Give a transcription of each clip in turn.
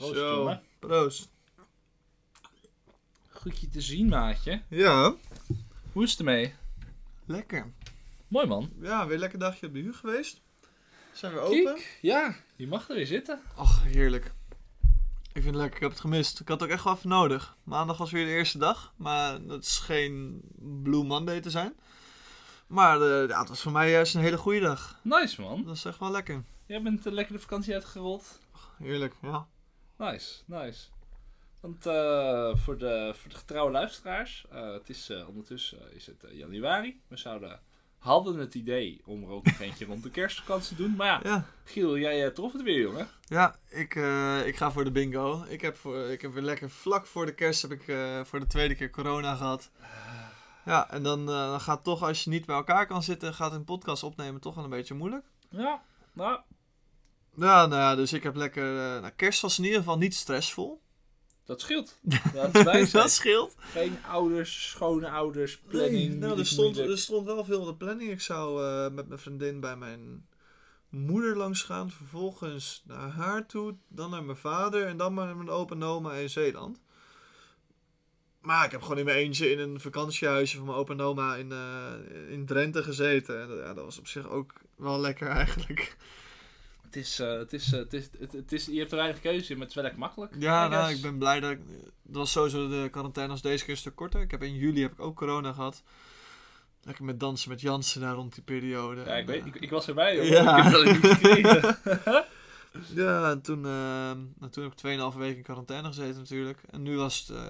Proost, Zo, jongen. proost. Goed je te zien, maatje. Ja, Hoe is het ermee? lekker. Mooi, man. Ja, weer een lekker dagje op de huur geweest. Zijn we open? Ja, je mag er weer zitten. Ach, heerlijk. Ik vind het lekker, ik heb het gemist. Ik had het ook echt wel even nodig. Maandag was weer de eerste dag, maar dat is geen Blue Monday te zijn. Maar eh, ja, het was voor mij juist een hele goede dag. Nice, man. Dat is echt wel lekker. Jij bent uh, lekker de vakantie uitgerold. Heerlijk, ja. Nice, nice. Want eh, voor, de, voor de getrouwe luisteraars, eh, het is eh, ondertussen is het januari. We zouden, hadden het idee om er ook nog eentje rond de kerstvakantie te doen. Maar ja, Ja, Giel, jij trof het weer, jongen. ja ik, ik ga voor de bingo. Ik heb, voor, ik heb weer lekker vlak voor de kerst heb ik voor de tweede keer corona gehad. Ja, en dan, dan gaat toch, als je niet bij elkaar kan zitten, gaat een podcast opnemen toch wel een beetje moeilijk. Ja, nou, Ja, nou ja, dus ik heb lekker... eh, nou, kerst was in ieder geval niet stressvol. dat scheelt. Dat is dat scheelt. Geen ouders, schone ouders, planning. Nee, nou, er stond, moeilijk. er stond wel veel op de planning. Ik zou eh, met mijn vriendin bij mijn moeder langs gaan. Vervolgens naar haar toe. Dan naar mijn vader. En dan naar mijn opa en oma in Zeeland. Maar ik heb gewoon in mijn eentje in een vakantiehuisje van mijn opa en oma in, eh, in Drenthe gezeten. En ja, dat was op zich ook wel lekker eigenlijk. Het is, eh, het is, eh, het is, het, het is, je hebt er weinig keuze in, maar het is wel lekker makkelijk. Ja, nou, ik ben blij dat ik... Dat was sowieso de quarantaine als deze keer een stuk korter. Ik heb in juli heb ik ook corona gehad. Lekker met dansen met Jansen daar rond die periode. Ja, ik, weet, eh, ik, ik was erbij, joh. Ja. Ik heb dat niet gekregen. Ja, en toen, eh, nou, toen heb ik 2,5 weken in quarantaine gezeten natuurlijk. En nu was het eh,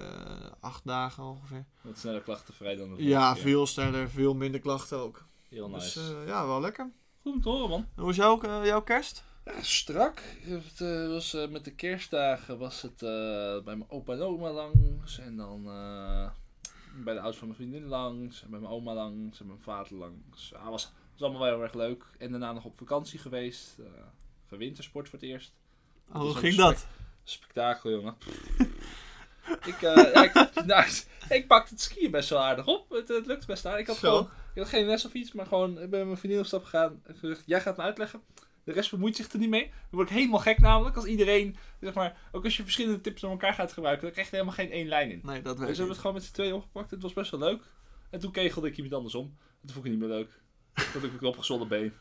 acht dagen ongeveer. Wat sneller klachtenvrij dan de Ja, keer. veel sneller, veel minder klachten ook. Heel nice. Dus eh, ja, wel lekker. Goed om te horen, man. En hoe is jouw, eh, jouw kerst? Ja, strak. Het eh, was, eh, met de kerstdagen was het eh, bij mijn opa en oma langs. En dan bij de ouders van mijn vriendin langs. En bij mijn oma langs. En bij mijn vader langs. Ja, was, was allemaal wel heel erg leuk. En daarna nog op vakantie geweest. gewintersport voor het eerst. Oh, hoe ook ging dat? Spektakel, jongen. ik, ja, ik, nou, ik pakte het skiën best wel aardig op. Het, het lukte best aardig. Ik had Zo. gewoon ik had geen les of iets, maar gewoon ik ben met mijn vriendin op stap gegaan. En gezegd, jij gaat me uitleggen. De rest bemoeit zich er niet mee. Dan word ik helemaal gek namelijk. Als iedereen, zeg maar, ook als je verschillende tips door elkaar gaat gebruiken, dan krijg je helemaal geen één lijn in. Nee, dat Dus weet we hebben het gewoon met z'n tweeën opgepakt. Het was best wel leuk. En toen kegelde ik iemand andersom. En toen vond ik het niet meer leuk. Toen had ik een opgezwollen been.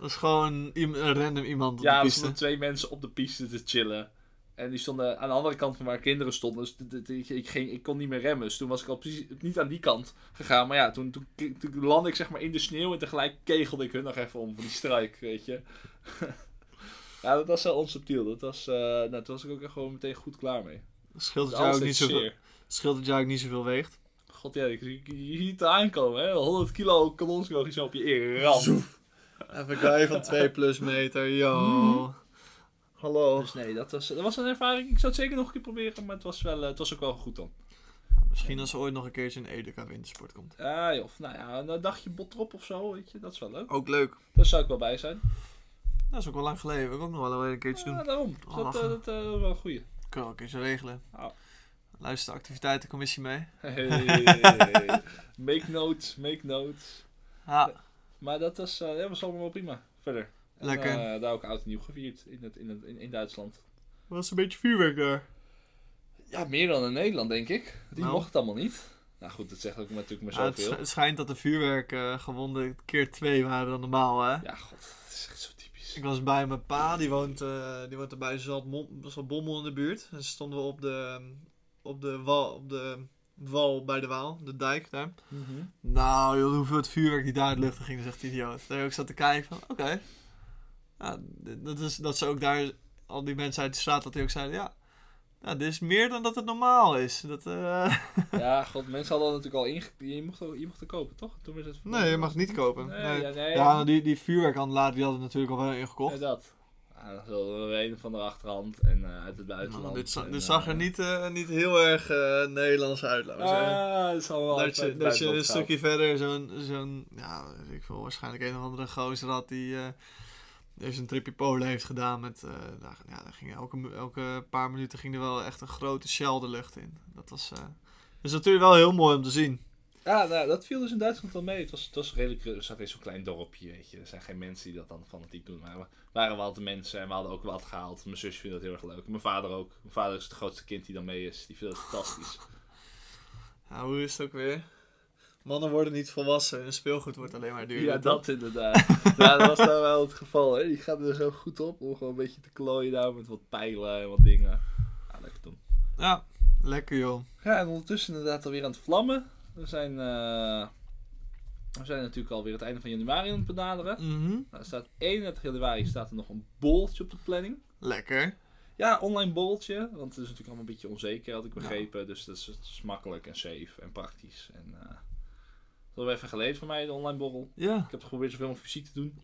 Dat is gewoon een random iemand op Ja, de piste. stonden twee mensen op de piste te chillen. En die stonden aan de andere kant van waar kinderen stonden. Dus ik, ik, ging, ik kon niet meer remmen. Dus toen was ik al precies niet aan die kant gegaan. Maar ja, toen, toen, toen landde ik zeg maar in de sneeuw. En tegelijk kegelde ik hun nog even om voor die strijk, weet je. ja, dat was wel onsubtiel. Dat was, eh nou, toen was ik ook echt gewoon meteen goed klaar mee. Scheelt dat jou ook niet zoveel, scheelt dat jou ook niet zoveel weegt? God ja, ik, je ziet het aankomen, hè. 100 kilo kanonskoog zo op je eer. ram. Even guy van 2 plus meter, yo. Hallo. Dus nee, dat was, dat was een ervaring. Ik zou het zeker nog een keer proberen. Maar het was, wel, eh, het was ook wel goed dan. Misschien als er ooit nog een keertje een Edeka wintersport komt. Ja, joh, of nou ja, een dagje botrop of zo, weet je, dat is wel leuk. Ook leuk. Daar zou ik wel bij zijn. Dat is ook wel lang geleden. Wil ik ook nog wel een keertje doen. Ja, daarom. Dus Oh, dat, lachen. eh, dat eh, wel een goeie. Ik kan wel een keertje regelen. Ja. Luister de activiteitencommissie mee. Hey, make notes, make notes. Ja, Maar dat was, eh ja, was allemaal wel prima. Verder. En, Lekker. eh, daar ook oud en nieuw gevierd in, het, in, het, in, in Duitsland. was een beetje vuurwerk daar. Ja, meer dan in Nederland, denk ik. Die Nou. mocht het allemaal niet. Nou goed, dat zegt ook natuurlijk maar het, zoveel. het schijnt dat de vuurwerk eh gewonden keer twee waren dan normaal, hè? Ja, god, dat is echt zo typisch. Ik was bij mijn pa, die woont, eh, die woont er bij Zaltbommel in de buurt. En stonden we op de, op de, wal, op de wal bij de Waal, de dijk daar. Mhm. Nou, joh, hoeveel het vuurwerk die daar in de lucht in ging, dat is echt idioot. Daar heb ik zat te kijken van, oké. D- dat, is, dat ze ook daar, al die mensen uit de straat, dat die ook zeiden, ja, ja, dit is meer dan dat het normaal is. Dat, eh, Ja, god, mensen hadden natuurlijk al inge... Je mocht, je mocht er kopen, toch? Toen het... nee, je mag het niet kopen. Nee, Nee. ja, nee. Ja, die, die vuurwerkhandelaar, die hadden natuurlijk al wel ingekocht. Ja, dat. Ja, dat is wel een van de achterhand en eh, uit het buitenland. Nou, dit, za- en, dit zag er eh, niet, niet heel erg Nederlands uit, laten we zeggen. Ah, dat zal wel uit Dat je, het dat je een stukje verder zo'n, zo'n, ja, ik veel, waarschijnlijk een of andere gozer had die even een tripje polen heeft gedaan met, eh, daar, ja, daar ging elke, elke paar minuten ging er wel echt een grote shell de lucht in. Dat was, dus natuurlijk wel heel mooi om te zien. Ja, nou, dat viel dus in Duitsland wel mee. Het was, het was redelijk... Er zat in zo'n klein dorpje, weet je. Er zijn geen mensen die dat dan fanatiek doen. Maar we waren wel de mensen en we hadden ook wat gehaald. Mijn zusje vindt dat heel erg leuk. Mijn vader ook. Mijn vader is het grootste kind die dan mee is. Die vindt het fantastisch. Nou, hoe is het ook weer? Mannen worden niet volwassen en speelgoed wordt alleen maar duurder. Ja, toch? dat inderdaad. ja, dat was nou wel het geval. Hè. Die gaat er zo goed op om gewoon een beetje te klooien daar met wat pijlen en wat dingen. Ja, lekker doen. Ja, lekker joh. Ja, en ondertussen inderdaad alweer aan het vlammen. We zijn, eh, we zijn natuurlijk alweer het einde van januari aan het benaderen. Nou, er staat 31 januari staat er nog een boltje op de planning. Lekker. Ja, online boltje. Want het is natuurlijk allemaal een beetje onzeker, had ik begrepen. Dus dat is, het is makkelijk en safe en praktisch. En, eh dat was even geleden voor mij, de online borrel. Ja. Ik heb geprobeerd zoveel mogelijk fysiek te doen.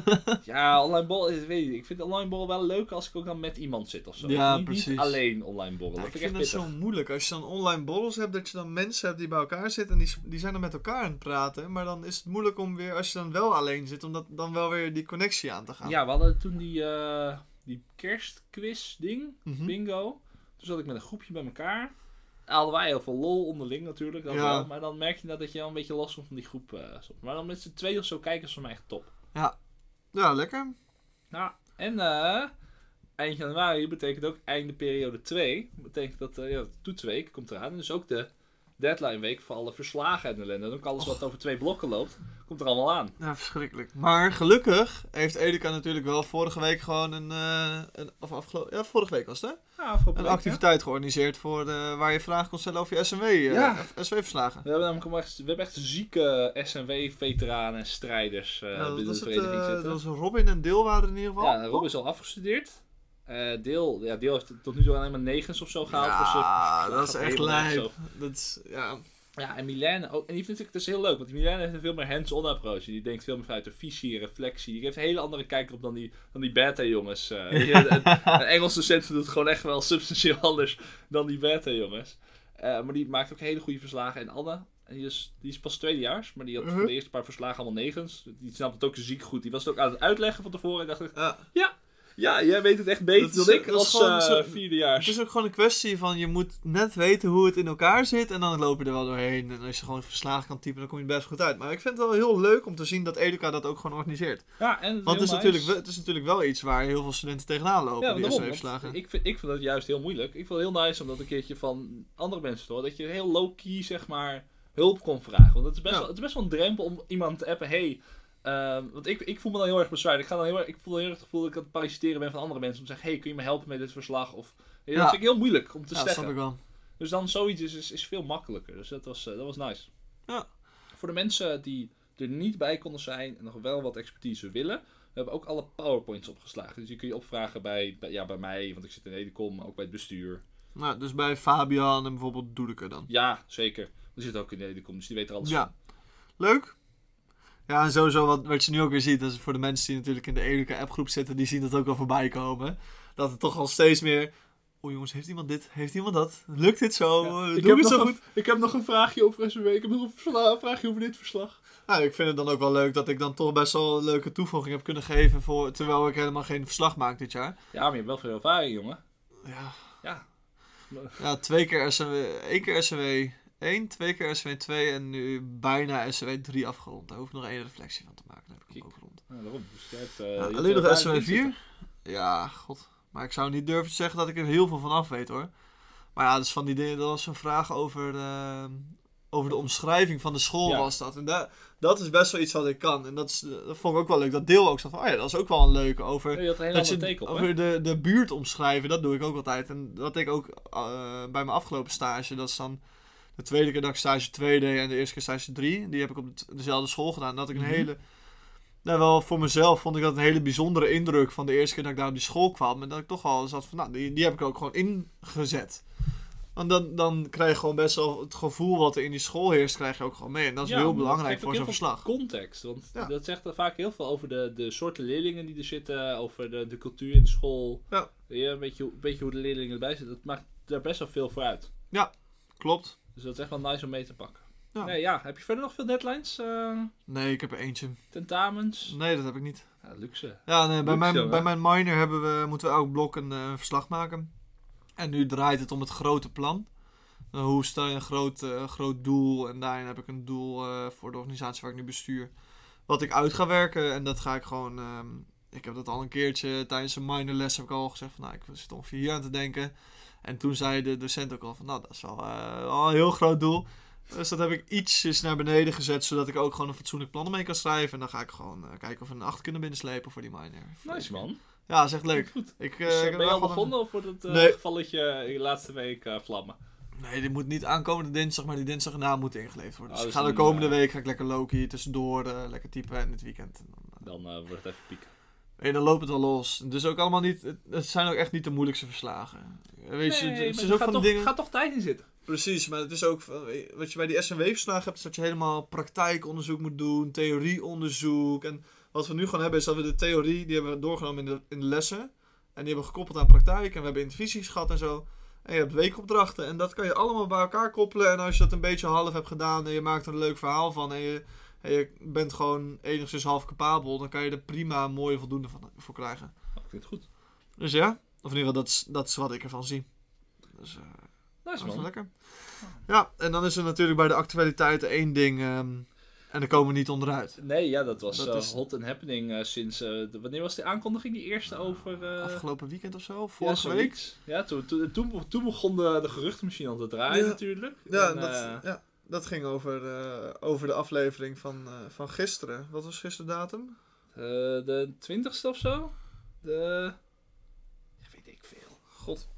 ja, online borrel, is- weet je, ik vind online borrel wel leuk als ik ook dan met iemand zit of zo. Ja, niet, precies. niet alleen online borrel. Ja, ik vind het zo moeilijk. Als je dan online borrels hebt, dat je dan mensen hebt die bij elkaar zitten en die, die zijn dan met elkaar aan het praten. Maar dan is het moeilijk om weer, als je dan wel alleen zit, om dat, dan wel weer die connectie aan te gaan. Ja, we hadden toen die, eh die kerstquiz ding, Mhm. bingo. Toen zat ik met een groepje bij elkaar. Hadden wij heel veel lol onderling natuurlijk, dat Ja. wel. Maar dan merk je dat, dat je wel een beetje los komt van die groep. eh, maar dan met z'n twee of zo kijken is voor mij echt top. Ja, lekker. Nou, en eh, eind januari betekent ook einde periode 2. betekent dat eh ja, de toetsweek komt eraan. En dus ook de deadline week voor alle verslagen en ellende. En ook alles wat over twee blokken loopt, komt er allemaal aan. Ja, verschrikkelijk. Maar gelukkig heeft Edeka natuurlijk wel vorige week gewoon een, eh, een of afgelopen, ja, vorige week was het hè? Ja, afgelopen Een week, activiteit georganiseerd voor de, waar je vragen kon stellen over je SMW, eh, Ja. SW-verslagen. We hebben namelijk echt, we hebben echt zieke SNW-veteranen en strijders eh, Ja, dat, binnen was de het, vereniging eh, zitten. dat was Robin en Deel waren in ieder geval. Ja, Rob is al afgestudeerd. Eh Deel, ja, Deel heeft tot nu toe alleen maar negens of zo gehaald. Ja, dat is echt lijp. Dat is, ja. Ja, en Milène ook. En die vind ik dus heel leuk, want Milène heeft een veel meer hands-on approach. Die denkt veel meer vanuit de visie, reflectie. Die geeft een hele andere kijk op dan die, dan die beta-jongens. eh. Een, Engelse docent doet het gewoon echt wel substantieel anders dan die beta-jongens. Eh, maar die maakt ook hele goede verslagen. En Anne, en die, is, die is pas tweedejaars, maar die had Mhm. voor de eerste paar verslagen allemaal negens. Die snapt het ook ziek goed. Die was het ook aan het uitleggen van tevoren. En dacht ik, ja. Ja, jij weet het echt beter dan ik als gewoon eh, vierdejaars. Het is ook gewoon een kwestie van je moet net weten hoe het in elkaar zit en dan loop je er wel doorheen. En als je gewoon verslagen kan typen, dan kom je best goed uit. Maar ik vind het wel heel leuk om te zien dat Educa dat ook gewoon organiseert. Ja, en Want het is, natuurlijk, het is natuurlijk wel iets waar heel veel studenten tegenaan lopen, Ja, die daarom. SW-verslagen. want Ik vind, ik vind dat juist heel moeilijk. Ik vond het heel nice om dat een keertje van andere mensen te horen. Dat je heel low-key, zeg maar, hulp kon vragen. Want het is best, Ja. wel, het is best wel een drempel om iemand te appen. Hey, ehm, want ik, ik voel me dan heel erg bezwaard. Ik, ga dan heel erg, ik voel dan heel erg het gevoel dat ik aan het parasiteren ben van andere mensen. Om te zeggen, hey, kun je me helpen met dit verslag? Of, ja. Dat vind ik heel moeilijk om te ja, dat snap ik wel. Dus dan zoiets is, is, is veel makkelijker. Dus dat was, eh, dat was nice. Ja. Voor de mensen die er niet bij konden zijn en nog wel wat expertise willen, we hebben ook alle powerpoints opgeslagen. Dus die kun je opvragen bij, bij, ja, bij mij, want ik zit in Edecom, maar ook bij het bestuur. Nou, dus bij Fabian en bijvoorbeeld Doedeke dan. Ja, zeker. Die zit ook in Edecom, dus die weet er alles Ja. Leuk. Ja, en sowieso wat, wat je nu ook weer ziet, dat is voor de mensen die natuurlijk in de Educa appgroep zitten, die zien dat ook wel voorbij komen. Dat het toch al steeds meer, oh jongens, heeft iemand dit? Heeft iemand dat? Lukt dit zo? Eh, ik, Doe heb het zo een, goed? ik heb nog een vraagje over SW. Ik heb nog een vraagje over dit verslag. Nou, ik vind het dan ook wel leuk dat ik dan toch best wel een leuke toevoeging heb kunnen geven, voor, terwijl ik helemaal geen verslag maak dit jaar. Ja, maar je hebt wel veel ervaring, jongen. Ja, Ja. ja twee keer SW, één keer SW 1, twee keer SW 2 en nu bijna SW 3 afgerond. Daar hoef ik nog één reflectie van te maken. Heb ik hem ook rond. Ja, daarom. Dus je hebt, eh, Ja, alleen nog ervaring SW in zitten. 4? Ja, god. Maar ik zou niet durven te zeggen dat ik er heel veel van af weet hoor. Maar ja, dus van die dingen, dat was een vraag over de, over de omschrijving van de school Ja. was dat. En da, dat is best wel iets wat ik kan. En dat, is, dat vond ik ook wel leuk. Dat deel ook zat van, oh ja, dat is ook wel een leuke over... Een Dat je teken over de, de buurt omschrijven, dat doe ik ook altijd. En dat deed ik ook eh, bij mijn afgelopen stage. Dat is dan de tweede keer dat ik stage 2 deed en de eerste keer stage 3. Die heb ik op dezelfde school gedaan. Dat ik een Mhm. hele... Nou, wel voor mezelf vond ik dat een hele bijzondere indruk van de eerste keer dat ik daar op die school kwam. En dat ik toch wel zat van, nou, die, die heb ik ook gewoon ingezet. Want dan, dan krijg je gewoon best wel het gevoel wat er in die school heerst, krijg je ook gewoon mee. En dat is Ja, heel belangrijk voor zo'n verslag. Context, want Ja. dat zegt er vaak heel veel over de, de soorten leerlingen die er zitten, over de, de cultuur in de school. Ja. Ja, een, beetje, een beetje hoe de leerlingen erbij zitten. Dat maakt daar best wel veel voor uit. Klopt. Dus dat is echt wel nice om mee te pakken. Ja. Nee, ja. Heb je verder nog veel deadlines? eh, Nee, ik heb er eentje. tentamens? Nee, dat heb ik niet. Ja, luxe. Ja, nee, bij, Luxe, mijn, bij mijn minor hebben we, moeten we elk blok een eh, verslag maken. En nu draait het om het grote plan. Nou, hoe stel je een groot, eh, groot doel? En daarin heb ik een doel eh, voor de organisatie waar ik nu bestuur. Wat ik uit ga werken. En dat ga ik gewoon. ehm, ik heb dat al een keertje tijdens een minor les heb ik al gezegd van nou, ik zit ongeveer hier aan te denken. En toen zei de docent ook al van nou, dat is wel, eh, wel een heel groot doel. Dus dat heb ik ietsjes naar beneden gezet, zodat ik ook gewoon een fatsoenlijk plan ermee kan schrijven. En dan ga ik gewoon eh, kijken of we een acht kunnen binnenslepen voor die minor. Nice man. Ja, dat is echt leuk. Goed. Ik, Dus, eh, ik heb ben je al gewoon een- begonnen of wordt het Nee. gevalletje in de laatste week vlammen? Nee, die moet niet aankomende dinsdag, maar die dinsdag erna moet ingeleverd worden. Dus Oh, ik dus ga de komende week ga ik lekker Loki tussendoor, lekker typen en het weekend. En dan, Dan wordt het even pieken. en dan loopt het wel los. Dus ook allemaal niet, het zijn ook echt niet de moeilijkste verslagen. Weet je, het, Nee, het maar is ook van toch, die dingen... gaat toch tijd in zitten. Precies, maar het is ook, van, wat je bij die SNW-verslagen hebt, is dat je helemaal praktijkonderzoek moet doen, theorieonderzoek. En wat we nu gewoon hebben, is dat we de theorie, die hebben we doorgenomen in de, in de lessen. En die hebben we gekoppeld aan praktijk. En we hebben intervisies gehad en zo. En je hebt weekopdrachten. En dat kan je allemaal bij elkaar koppelen. En als je dat een beetje half hebt gedaan en je maakt er een leuk verhaal van. En je, en je bent gewoon enigszins half capabel. Dan kan je er prima een mooie voldoende van, voor krijgen. Dat klinkt goed. Dus ja, of in ieder geval, dat is, dat is wat ik ervan zie. Dus eh, Nice dat is wel man. lekker. Ja, en dan is er natuurlijk bij de actualiteiten één ding. ehm, en daar komen we niet onderuit. Nee, ja, dat was Dat eh, is- hot and happening eh, sinds... de- wanneer was die aankondiging? Die eerste over... Afgelopen weekend of zo? ja, Vorige week? Ja, toen, toen, toen, toen begon de, de geruchtenmachine al te draaien Ja. natuurlijk. Ja, En, dat, ja, dat ging over, over de aflevering van, van gisteren. Wat was gisteren datum? de twintigste of zo? De... Ja, weet ik veel. God.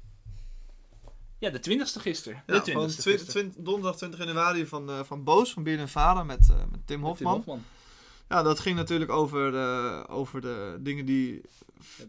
Ja, de twintigste gisteren. Ja, de van twin- donderdag 20 januari van, eh, van Boos, van Bier en Vader met, eh, met Tim Hofman. Ja, dat ging natuurlijk over, eh, over de dingen die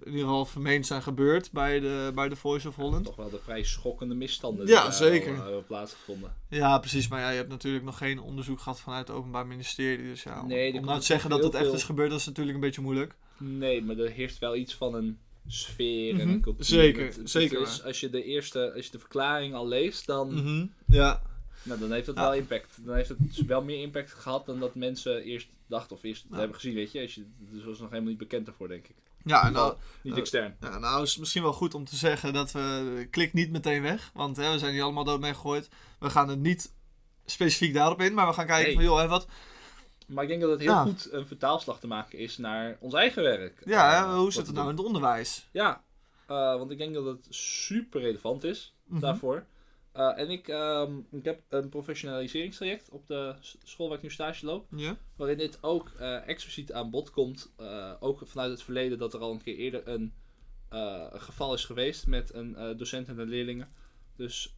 in ieder geval vermeend zijn gebeurd bij de, bij de Voice of Holland. Toch wel de vrij schokkende misstanden Ja, die daar zeker. al, eh, hebben plaatsgevonden. Ja, precies. Maar ja, je hebt natuurlijk nog geen onderzoek gehad vanuit het Openbaar Ministerie. Dus ja, om, Nee, om komt nou te zeggen dat het echt veel- is gebeurd, dat is natuurlijk een beetje moeilijk. Nee, maar er heerst wel iets van een sfeer en Mhm. een cultuur. Zeker, Het- het zeker is- als je de eerste, als je de verklaring al leest, dan, Mhm. Ja, nou, dan heeft het Ja. wel impact. Dan heeft het dus wel meer impact gehad dan dat mensen eerst dachten of eerst Ja. hebben gezien, weet je. Als je. Dus was nog helemaal niet bekend ervoor, denk ik. ja en nou, Niet extern. Ja, nou is het misschien wel goed om te zeggen dat we... Klik niet meteen weg, want hè, we zijn hier allemaal dood mee gegooid. We gaan het niet specifiek daarop in, maar we gaan kijken Nee. van joh, hè, wat... Maar ik denk dat het heel Ja. goed een vertaalslag te maken is naar ons eigen werk. Ja, Eh, hoe zit het nou in het onderwijs? Ja, eh, want ik denk dat het super relevant is Mhm. daarvoor. Eh, en ik, ehm, ik heb een professionaliseringstraject op de school waar ik nu stage loop. Ja? Waarin dit ook expliciet aan bod komt. ook vanuit het verleden dat er al een keer eerder een, een geval is geweest met een docent en een leerlingen. Dus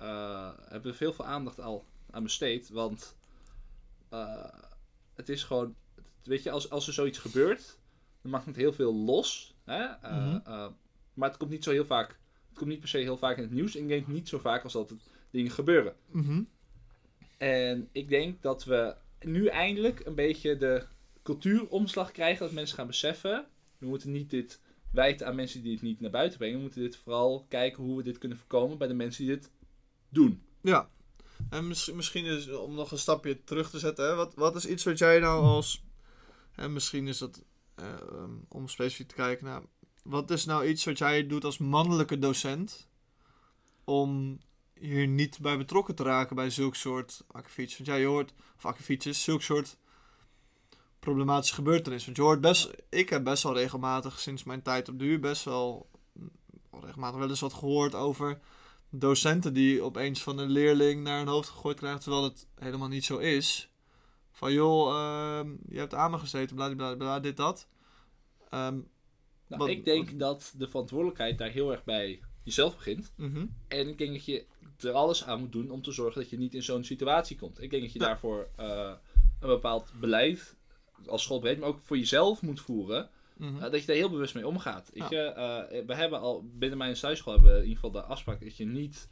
hebben we veel, veel aandacht al aan besteed. Want het is gewoon, weet je, als, als er zoiets gebeurt, dan maakt het heel veel los. Hè? Eh, Mhm. eh, maar het komt niet zo heel vaak, het komt niet per se heel vaak in het nieuws. Ik denk niet zo vaak als dat het dingen gebeuren. Mhm. En ik denk dat we nu eindelijk een beetje de cultuuromslag krijgen. Dat mensen gaan beseffen. We moeten niet dit wijten aan mensen die het niet naar buiten brengen. We moeten dit vooral kijken hoe we dit kunnen voorkomen bij de mensen die dit doen. Ja. En misschien, is, om nog een stapje terug te zetten, hè, wat, wat is iets wat jij nou als... En misschien is dat, eh, ehm, om specifiek te kijken naar... Wat is nou iets wat jij doet als mannelijke docent... om hier niet bij betrokken te raken bij zulk soort akkefietjes? Want jij hoort, of akkefietjes, zulk soort problematische gebeurtenissen. Want je hoort best... Ik heb best wel regelmatig, sinds mijn tijd op de uur, best wel... mm, regelmatig wel eens wat gehoord over docenten die opeens van een leerling naar hun hoofd gegooid krijgen, terwijl het helemaal niet zo is. Van joh, ehm, je hebt aan me gezeten, bla bla bla, dit dat. Ehm, Nou, Wat- ik denk dat de verantwoordelijkheid daar heel erg bij jezelf begint. mhm. En ik denk dat je er alles aan moet doen om te zorgen dat je niet in zo'n situatie komt. Ik denk dat je Ja. daarvoor eh, een bepaald beleid als schoolbreed, maar ook voor jezelf moet voeren. Mhm. Uh, dat je daar heel bewust mee omgaat. Ja. je, uh, we hebben al binnen mijn thuisschool hebben we in ieder geval de afspraak dat je niet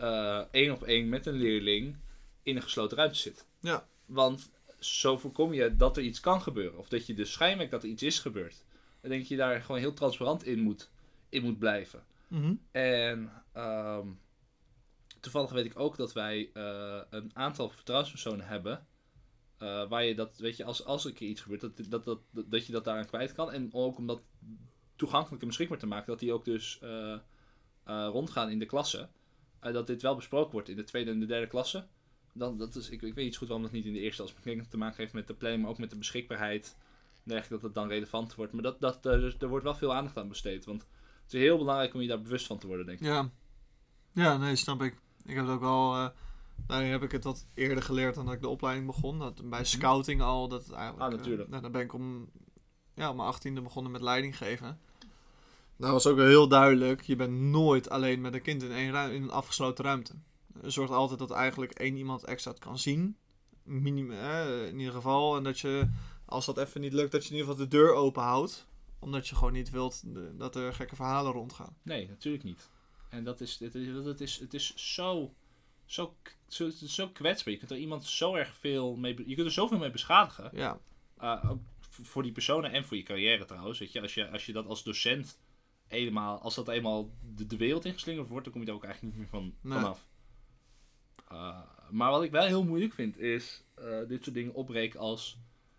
uh, één op één met een leerling in een gesloten ruimte zit. Ja. Want zo voorkom je dat er iets kan gebeuren. Of dat je dus schijnbaar dat er iets is gebeurd. Ik denk dat je daar gewoon heel transparant in moet, in moet blijven. Mhm. En ehm, toevallig weet ik ook dat wij een aantal vertrouwenspersonen hebben. Uh, waar je dat, weet je, als, als er een keer iets gebeurt, dat, dat, dat, dat, je dat daaraan kwijt kan. En ook om dat toegankelijk en beschikbaar te maken, dat die ook dus uh, rondgaan in de klassen. eh, dat dit wel besproken wordt in de tweede en de derde klasse. Dan, dat is, ik, ik weet niet goed waarom dat niet in de eerste als het te maken heeft met de planning, maar ook met de beschikbaarheid. En dergelijke, dat het dan relevant wordt. Maar dat, dat, er, er wordt wel veel aandacht aan besteed. Want het is heel belangrijk om je daar bewust van te worden, denk ik. Ja. Ja, nee, snap ik. Ik heb het ook al... eh nou, heb ik het wat eerder geleerd dan dat ik de opleiding begon. Dat bij scouting al, dat eigenlijk... Mhm. Ah, natuurlijk. eh, nou, dan ben ik om, ja, om mijn achttiende begonnen met leiding geven. Dat was ook wel heel duidelijk. Je bent nooit alleen met een kind in, één ruim, in een afgesloten ruimte. Er zorgt altijd dat eigenlijk één iemand extra het kan zien. Minim, eh, in ieder geval. En dat je, als dat even niet lukt, dat je in ieder geval de deur open houdt. Omdat je gewoon niet wilt de- dat er gekke verhalen rondgaan. Nee, natuurlijk niet. En dat is, het is, het is, het is zo, zo, zo, zo kwetsbaar. Je kunt er iemand zo erg veel mee, je kunt er zoveel mee beschadigen. Ja, Uh, v- voor die personen en voor je carrière trouwens. Weet je, als je, als je dat als docent eenmaal, als dat eenmaal de, de wereld ingeslingerd wordt, dan kom je daar ook eigenlijk niet meer van, Nee. vanaf. Uh, maar wat ik wel heel moeilijk vind, is uh, dit soort dingen opbreken als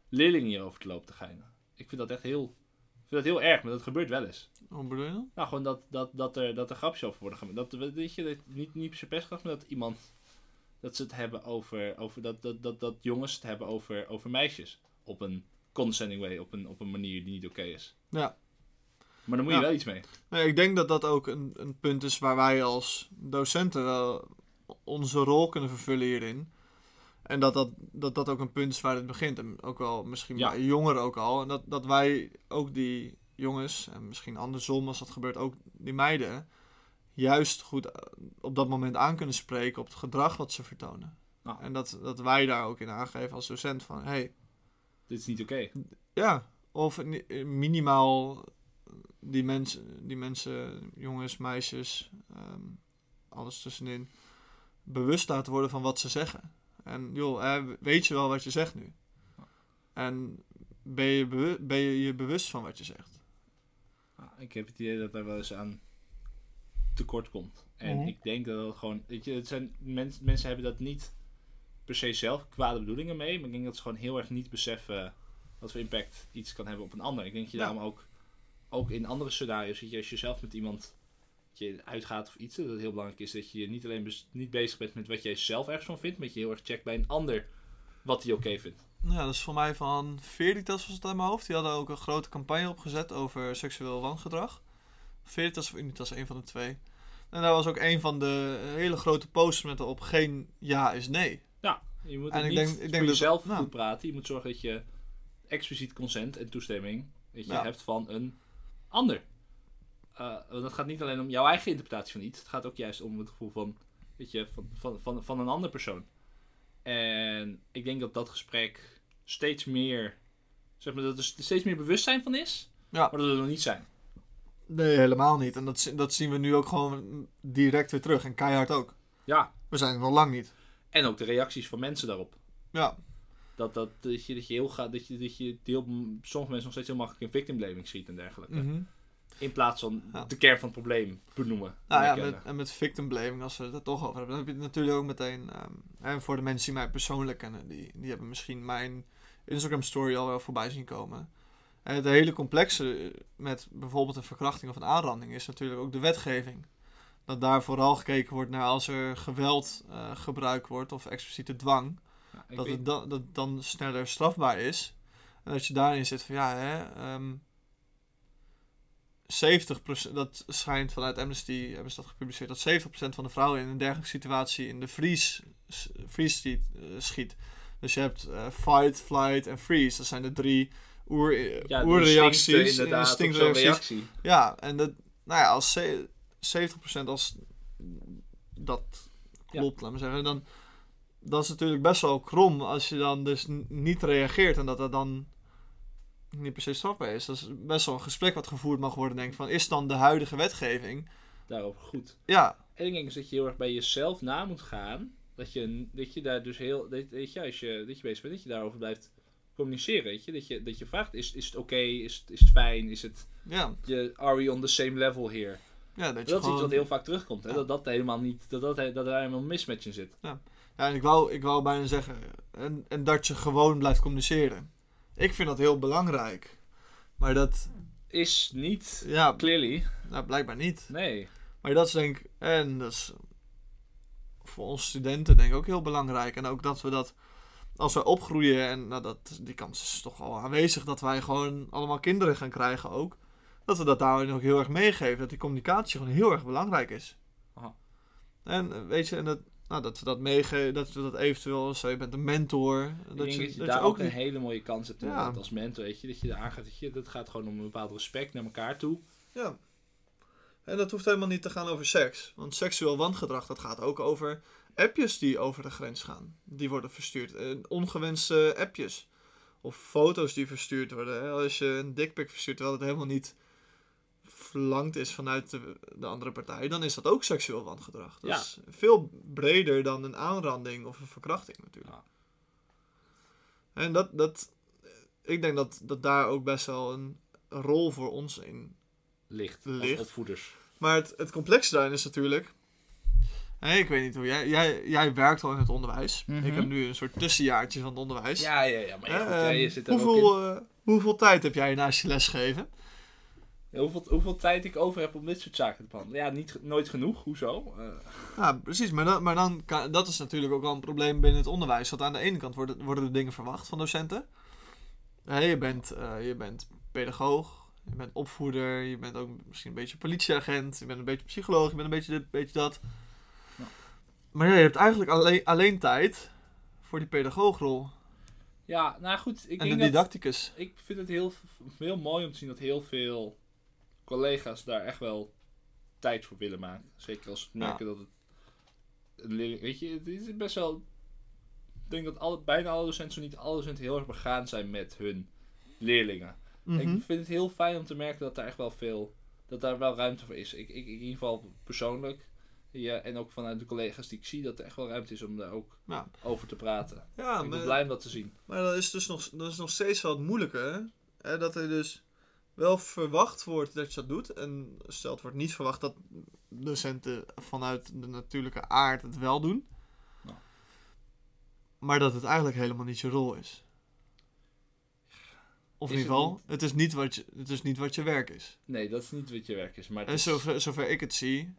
leerlingen hierover te lopen te geinen. Ik vind dat echt heel, vind dat heel erg, maar dat gebeurt wel eens. hoe bedoel je dat? Nou, gewoon dat, dat, dat, er, dat er grapjes over worden gemaakt. Dat, weet je, dat, niet, niet per se maar dat iemand... Dat ze het hebben over... over dat, dat, dat, dat jongens het hebben over, over meisjes. Op een condescending way. Op een, op een manier die niet oké is. Ja. Maar dan moet je wel iets mee. Nee, ik denk dat dat ook een, een punt is waar wij als docenten wel onze rol kunnen vervullen hierin. En dat dat, dat dat ook een punt is waar het begint. En ook wel misschien Ja. bij jongeren ook al. En dat, dat wij ook die jongens, en misschien andersom als dat gebeurt, ook die meiden, juist goed eh, op dat moment aan kunnen spreken op het gedrag wat ze vertonen. Nou. En dat, dat wij daar ook in aangeven als docent van, hey, Dit is niet oké. ja, of ni- minimaal die mensen, die mensen, jongens, meisjes, ehm, alles tussenin, bewust laten worden van wat ze zeggen. En joh, hè, weet je wel wat je zegt nu? En ben je, bewu- ben je je bewust van wat je zegt? Nou, ik heb het idee dat daar wel eens aan tekort komt. En Mhm. ik denk dat het gewoon... Weet je, het zijn, mens, mensen hebben dat niet per se zelf kwade bedoelingen mee. Maar ik denk dat ze gewoon heel erg niet beseffen wat voor impact iets kan hebben op een ander. Ik denk dat je Ja. daarom ook, ook in andere scenario's, dat je als je zelf met iemand je uitgaat of iets, dat het heel belangrijk is dat je niet alleen niet bezig bent met wat jij zelf ergens van vindt, maar dat je heel erg checkt bij een ander wat hij oké vindt. Nou, dat is voor mij van Veritas was het uit mijn hoofd. Die hadden ook een grote campagne opgezet over seksueel wangedrag. Veritas of Unitas, een van de twee. En daar was ook een van de hele grote posters met erop geen ja is nee. Ja, je moet En ik niet denk- ik voor denk dat- jezelf nou. goed praten. Je moet zorgen dat je expliciet consent en toestemming dat je Ja. hebt van een ander. Eh, want het gaat niet alleen om jouw eigen interpretatie van iets. Het gaat ook juist om het gevoel van, weet je, van, van, van, van een andere persoon. En ik denk dat dat gesprek steeds meer, zeg maar, dat er steeds meer bewustzijn van is. Ja. Maar dat we er nog niet zijn. Nee, helemaal niet. En dat, dat zien we nu ook gewoon direct weer terug. En keihard ook. Ja. We zijn er nog lang niet. En ook de reacties van mensen daarop. Ja, Dat, dat, dat, je, dat je heel gaat, dat je, dat je heel, sommige mensen nog steeds heel makkelijk in victim blaming schiet en dergelijke. mhm. In plaats van Ja. de kern van het probleem benoemen. Nou ja, met, en met victim blaming, als we het er toch over hebben, dan heb je het natuurlijk ook meteen. ehm, en voor de mensen die mij persoonlijk kennen, die, die hebben misschien mijn Instagram story al wel voorbij zien komen. En het hele complexe met bijvoorbeeld een verkrachting of een aanranding is natuurlijk ook de wetgeving. Dat daar vooral gekeken wordt naar als er geweld eh, gebruikt wordt of expliciete dwang. Ja, dat weet- het dan, dat dan sneller strafbaar is. En dat je daarin zit van ja, hè, ehm 70%, dat schijnt vanuit Amnesty, hebben ze dat gepubliceerd, dat 70% van de vrouwen in een dergelijke situatie in de freeze, freeze schiet, eh, schiet. Dus je hebt eh, fight, flight en freeze. Dat zijn de drie oer, ja, de instincten oerreacties. inderdaad, reactie. Ja, en dat, nou ja, als ze- 70% als dat klopt, laat maar zeggen, dan dat is natuurlijk best wel krom als je dan dus niet reageert en dat dat dan niet per se strafbaar is. Dat is best wel een gesprek wat gevoerd mag worden, denk ik, van is dan de huidige wetgeving? Daarover goed. Ja, En ik denk dat je heel erg bij jezelf na moet gaan. Dat je, dat je daar dus heel. Dat, weet je, als je, dat je bezig bent, dat je daarover blijft communiceren. Weet je? Dat, je, dat je vraagt: is, is het oké? Is, het- is het fijn? Is het. ja, Je, are we on the same level here? ja, dat je Dat is iets wat heel vaak terugkomt. Hè? Ja. Dat dat helemaal niet. Dat, dat, dat er helemaal een mismatch in zit. Ja, en ik wou, ik wou bijna zeggen, en, en dat je gewoon blijft communiceren. Ik vind dat heel belangrijk. Maar dat, Is niet. ja, Clearly. nou, blijkbaar niet. Nee. Maar dat is denk ik, en dat is voor ons studenten denk ik ook heel belangrijk. En ook dat we dat, als we opgroeien, en nou, dat, die kans is toch al aanwezig dat wij gewoon allemaal kinderen gaan krijgen ook. Dat we dat daarin ook heel erg meegeven. Dat die communicatie gewoon heel erg belangrijk is. Aha. En eh, weet je, en dat, nou, dat we dat meegeven, dat we dat eventueel, zo je bent een mentor. Ik Dat denk je, dat je dat daar je ook een hele mooie kans hebt Ja. als mentor, weet je. Dat je aangaat, dat je, dat gaat gewoon om een bepaald respect naar elkaar toe. Ja. En dat hoeft helemaal niet te gaan over seks. Want seksueel wangedrag, dat gaat ook over appjes die over de grens gaan. Die worden verstuurd. Eh, ongewenste appjes. Of foto's die verstuurd worden. Hè. Als je een dickpic verstuurt terwijl het helemaal niet verlangd is vanuit de, de andere partij, dan is dat ook seksueel wangedrag. Dat Ja. is veel breder dan een aanranding of een verkrachting natuurlijk. Ja. En dat, dat, ik denk dat, dat daar ook best wel een rol voor ons in Licht. als opvoeders. Maar het, het complexe daarin is natuurlijk. Hé, ik weet niet hoe jij, jij. Jij werkt al in het onderwijs. Mhm. Ik heb nu een soort tussenjaartje van het onderwijs. Ja, ja, ja. Maar ja, goed, Hè, ja, je ehm, zit er ook in. hoeveel, eh, hoeveel tijd heb jij naast je lesgeven? Ja, hoeveel, hoeveel tijd ik over heb om dit soort zaken te behandelen? Ja, niet, nooit genoeg. Hoezo? Eh, Ja, precies. Maar, dan, maar dan kan, dat is natuurlijk ook wel een probleem binnen het onderwijs. Want aan de ene kant worden, worden er dingen verwacht van docenten. Hé, je, bent, eh, je bent pedagoog, je bent opvoeder, je bent ook misschien een beetje politieagent, je bent een beetje psycholoog, je bent een beetje dit, een beetje dat. Ja. Maar ja, je hebt eigenlijk alleen, alleen tijd voor die pedagoogrol ja, nou goed. Ik en de denk dat, didacticus. ik vind het heel, heel mooi om te zien dat heel veel collega's daar echt wel tijd voor willen maken. Zeker als ze merken dat het een leerling... Weet je, het is best wel... Ik denk dat alle, bijna alle docenten, zo niet alle docenten, heel erg begaan zijn met hun leerlingen. Mhm. Ik vind het heel fijn om te merken dat daar echt wel veel... Dat daar wel ruimte voor is. Ik, ik in ieder geval persoonlijk... Ja, en ook vanuit de collega's die ik zie, dat er echt wel ruimte is om daar ook Ja. over te praten. Ja, ik ben maar, blij om dat te zien. maar dat is dus nog, dat is nog steeds wel het moeilijke. Hè? Hè, dat er dus wel verwacht wordt dat je dat doet. En stel het wordt niet verwacht dat docenten vanuit de natuurlijke aard het wel doen. Nou. Maar dat het eigenlijk helemaal niet je rol is. Of in ieder geval, het, is niet wat je, het is niet wat je werk is. Nee, dat is niet wat je werk is. Maar En is- zover, zover ik het zie,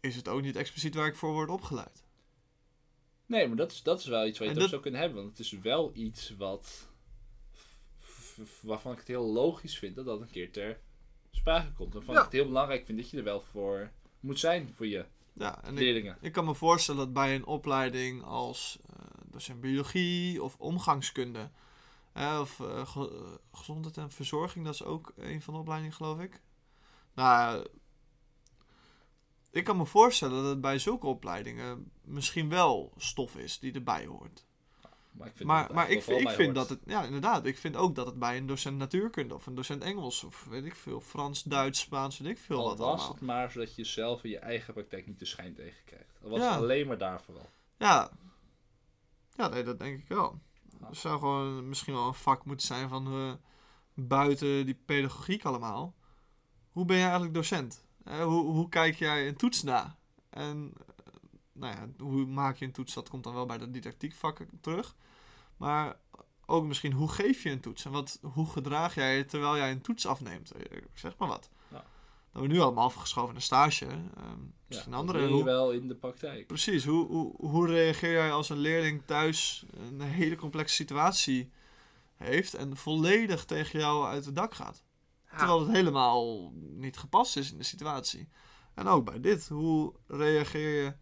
is het ook niet expliciet waar ik voor word opgeleid. Nee, maar dat is, dat is wel iets waar je En het dat- over zou kunnen hebben. Want het is wel iets wat... waarvan ik het heel logisch vind dat dat een keer ter sprake komt. Waarvan Ja. ik het heel belangrijk vind dat je er wel voor moet zijn voor je Ja, en ik, leerlingen. Ik kan me voorstellen dat bij een opleiding als eh, docent biologie of omgangskunde, of eh, ge- eh, gezondheid en verzorging, dat is ook een van de opleidingen, geloof ik. Nou, ik kan me voorstellen dat het bij zulke opleidingen misschien wel stof is die erbij hoort. Maar ik vind Maar, ik, ik wel vind dat het, ja, inderdaad, ik vind ook dat het bij een docent natuurkunde of een docent Engels of weet ik veel, Frans, Duits, Spaans, weet ik veel wat Al was allemaal. het maar zodat je zelf in je eigen praktijk niet de schijn tegen krijgt. Al was Ja. het alleen maar daar vooral. Ja, ja nee, dat denk ik wel. Het zou gewoon misschien wel een vak moeten zijn van eh, buiten die pedagogiek allemaal. Hoe ben jij eigenlijk docent? Eh, hoe, hoe kijk jij een toets na? En eh, nou ja, hoe maak je een toets? Dat komt dan wel bij de didactiekvakken terug. Maar ook misschien hoe geef je een toets? En wat, hoe gedraag jij je terwijl jij een toets afneemt? Eh, Ik zeg maar wat. Ja. Dat we nu allemaal afgeschoven naar stage. ehm, Ja, misschien dat andere. leer je hoe- wel in de praktijk. Precies, hoe, hoe, hoe reageer jij als een leerling thuis een hele complexe situatie heeft en volledig tegen jou uit het dak gaat? Terwijl het helemaal niet gepast is in de situatie. En ook bij dit, hoe reageer je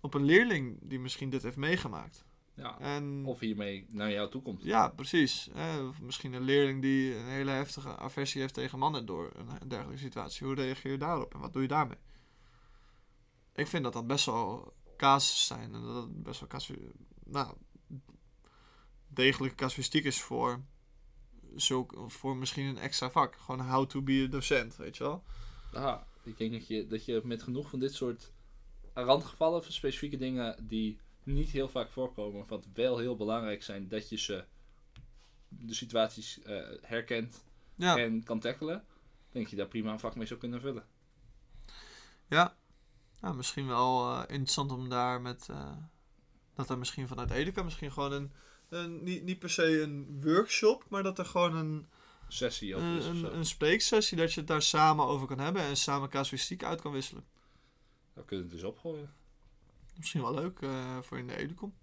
op een leerling die misschien dit heeft meegemaakt? Ja. En Of hiermee naar jou toe komt. ja, precies. Of misschien een leerling die een hele heftige aversie heeft tegen mannen door een dergelijke situatie. Hoe reageer je daarop en wat doe je daarmee? Ik vind dat dat best wel casus zijn. En dat het best wel casu nou, degelijke casuïstiek is voor, zulk, voor misschien een extra vak. Gewoon how to be a docent, weet je wel? Ah, ik denk dat je, dat je met genoeg van dit soort randgevallen, specifieke dingen die niet heel vaak voorkomen, wat wel heel belangrijk zijn, dat je ze de situaties eh, herkent Ja, en kan tackelen, denk je daar prima een vak mee zou kunnen vullen. ja. Nou, misschien wel eh, interessant om daar met... eh, dat er misschien vanuit Edeka misschien gewoon een... een niet, niet per se een workshop, maar dat er gewoon een... Sessie over een, is een, een spreeksessie dat je het daar samen over kan hebben en samen casuïstiek uit kan wisselen. Dan kunnen we het dus opgooien. Misschien wel leuk eh, voor in de Educom.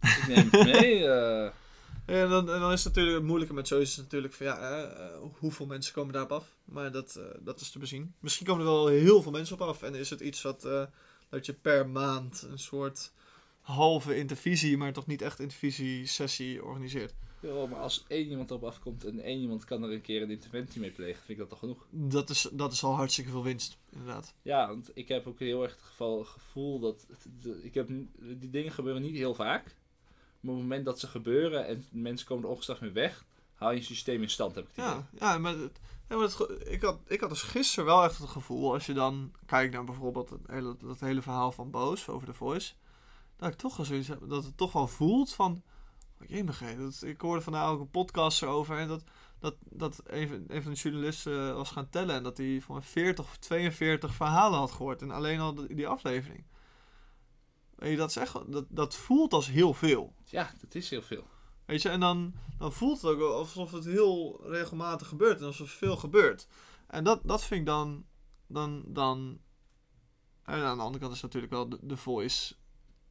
Ik neem het mee. eh, En dan, en dan is het natuurlijk het moeilijke met zoiets natuurlijk van ja, eh, eh, hoeveel mensen komen daarop af? Maar dat, eh, dat is te bezien. Misschien komen er wel heel veel mensen op af. En is het iets wat eh, dat je per maand een soort halve intervisie, maar toch niet echt intervisie sessie organiseert. Joh, maar als één iemand erop afkomt en één iemand kan er een keer een interventie mee plegen, vind ik dat toch genoeg. Dat is, dat is al hartstikke veel winst, inderdaad. Ja, want ik heb ook heel erg het geval, gevoel dat... de- ik heb, die dingen gebeuren niet heel vaak. Maar op het moment dat ze gebeuren en mensen komen er ongestraft mee weg, hou je een systeem in stand, heb ik het idee. Ja, ja maar, het, ja, maar het ik, had, ik had dus gisteren wel echt het gevoel, als je dan kijkt naar bijvoorbeeld het hele, dat hele verhaal van Boos over The Voice, dat ik toch wel zoiets heb, dat het toch wel voelt van, dat, ik hoorde vandaag ook een podcast erover en dat, dat, dat een, een van de journalisten eh, was gaan tellen en dat hij van 40 of 42 verhalen had gehoord en alleen al die, aflevering. Weet je, dat, is echt, dat, dat voelt als heel veel. Ja, dat is heel veel. Weet je, en dan, dan voelt het ook alsof het heel regelmatig gebeurt en alsof er veel gebeurt. En dat, dat vind ik dan. dan, dan en aan de andere kant is natuurlijk wel de, de Voice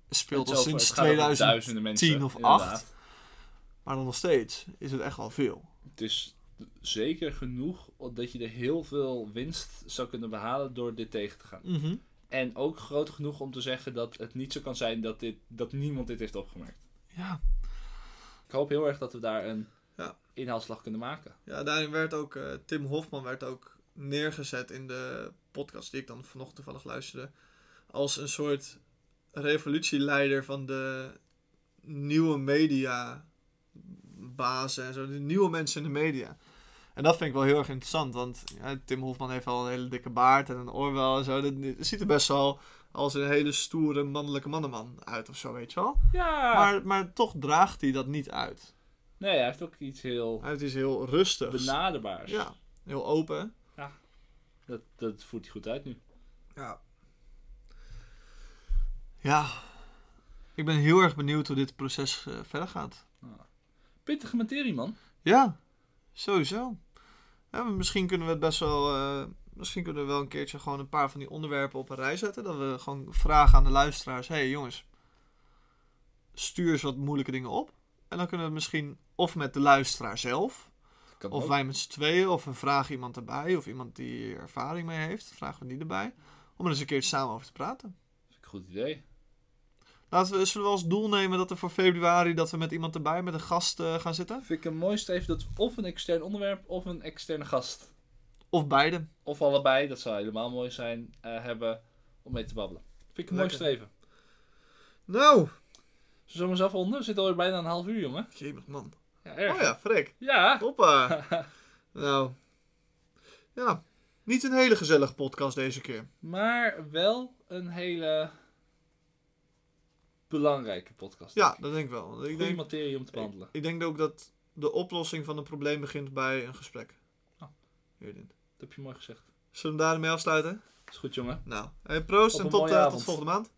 speelt al sinds het gaat over 2010 duizenden mensen, of inderdaad. 8. Maar dan nog steeds is het echt wel veel. Het is zeker genoeg dat je er heel veel winst zou kunnen behalen door dit tegen te gaan. Mhm. En ook groot genoeg om te zeggen dat het niet zo kan zijn dat, dit, dat niemand dit heeft opgemerkt. Ja. Ik hoop heel erg dat we daar een Ja. inhaalslag kunnen maken. ja, daarin werd ook eh, Tim Hofman werd ook neergezet in de podcast die ik dan vanochtend toevallig luisterde. Als een soort revolutieleider van de nieuwe media bazen en zo. De nieuwe mensen in de media. En dat vind ik wel heel erg interessant, want ja, Tim Hofman heeft al een hele dikke baard en een oorbel en zo. Dat, dat ziet er best wel als een hele stoere mannelijke mannenman uit of zo, weet je wel. Ja! Maar, maar toch draagt hij dat niet uit. Nee, hij heeft ook iets heel Hij is heel rustig. benaderbaars. Ja, heel open. Dat, dat voert hij goed uit nu. Ja. Ja. Ik ben heel erg benieuwd hoe dit proces eh, verder gaat. Pittige materie, man. Ja, sowieso. Ja, misschien kunnen we het best wel. eh, misschien kunnen we wel een keertje gewoon een paar van die onderwerpen op een rij zetten. Dat we gewoon vragen aan de luisteraars: hé hey, jongens, stuur eens wat moeilijke dingen op. En dan kunnen we misschien of met de luisteraar zelf, of ook. wij met z'n tweeën, of we vragen iemand erbij, of iemand die er ervaring mee heeft, vragen we die erbij. Om er eens een keertje samen over te praten. Vind ik een goed idee. Laten we, zullen we als doel nemen dat we voor februari dat we met iemand erbij, met een gast eh, gaan zitten? Vind ik een mooi streven dat of een extern onderwerp of een externe gast. Of beide. Of allebei, dat zou helemaal mooi zijn, eh, hebben om mee te babbelen. Vind ik een mooi streven. Nou, Zullen we zelf onder? We zitten alweer bijna een half uur, jongen. jemig man. Ja, erg. Oh ja, Freek. Ja. Hoppa. nou, ja, niet een hele gezellige podcast deze keer. Maar wel een hele belangrijke podcast. Ja, dat denk ik wel. Ik denk, materie om te behandelen. ik denk ook dat de oplossing van een probleem begint bij een gesprek. Oh. Hierin. Dat heb je mooi gezegd. Zullen we daarmee afsluiten? Is goed, jongen. Nou, hey, proost en tot, eh, tot volgende maand.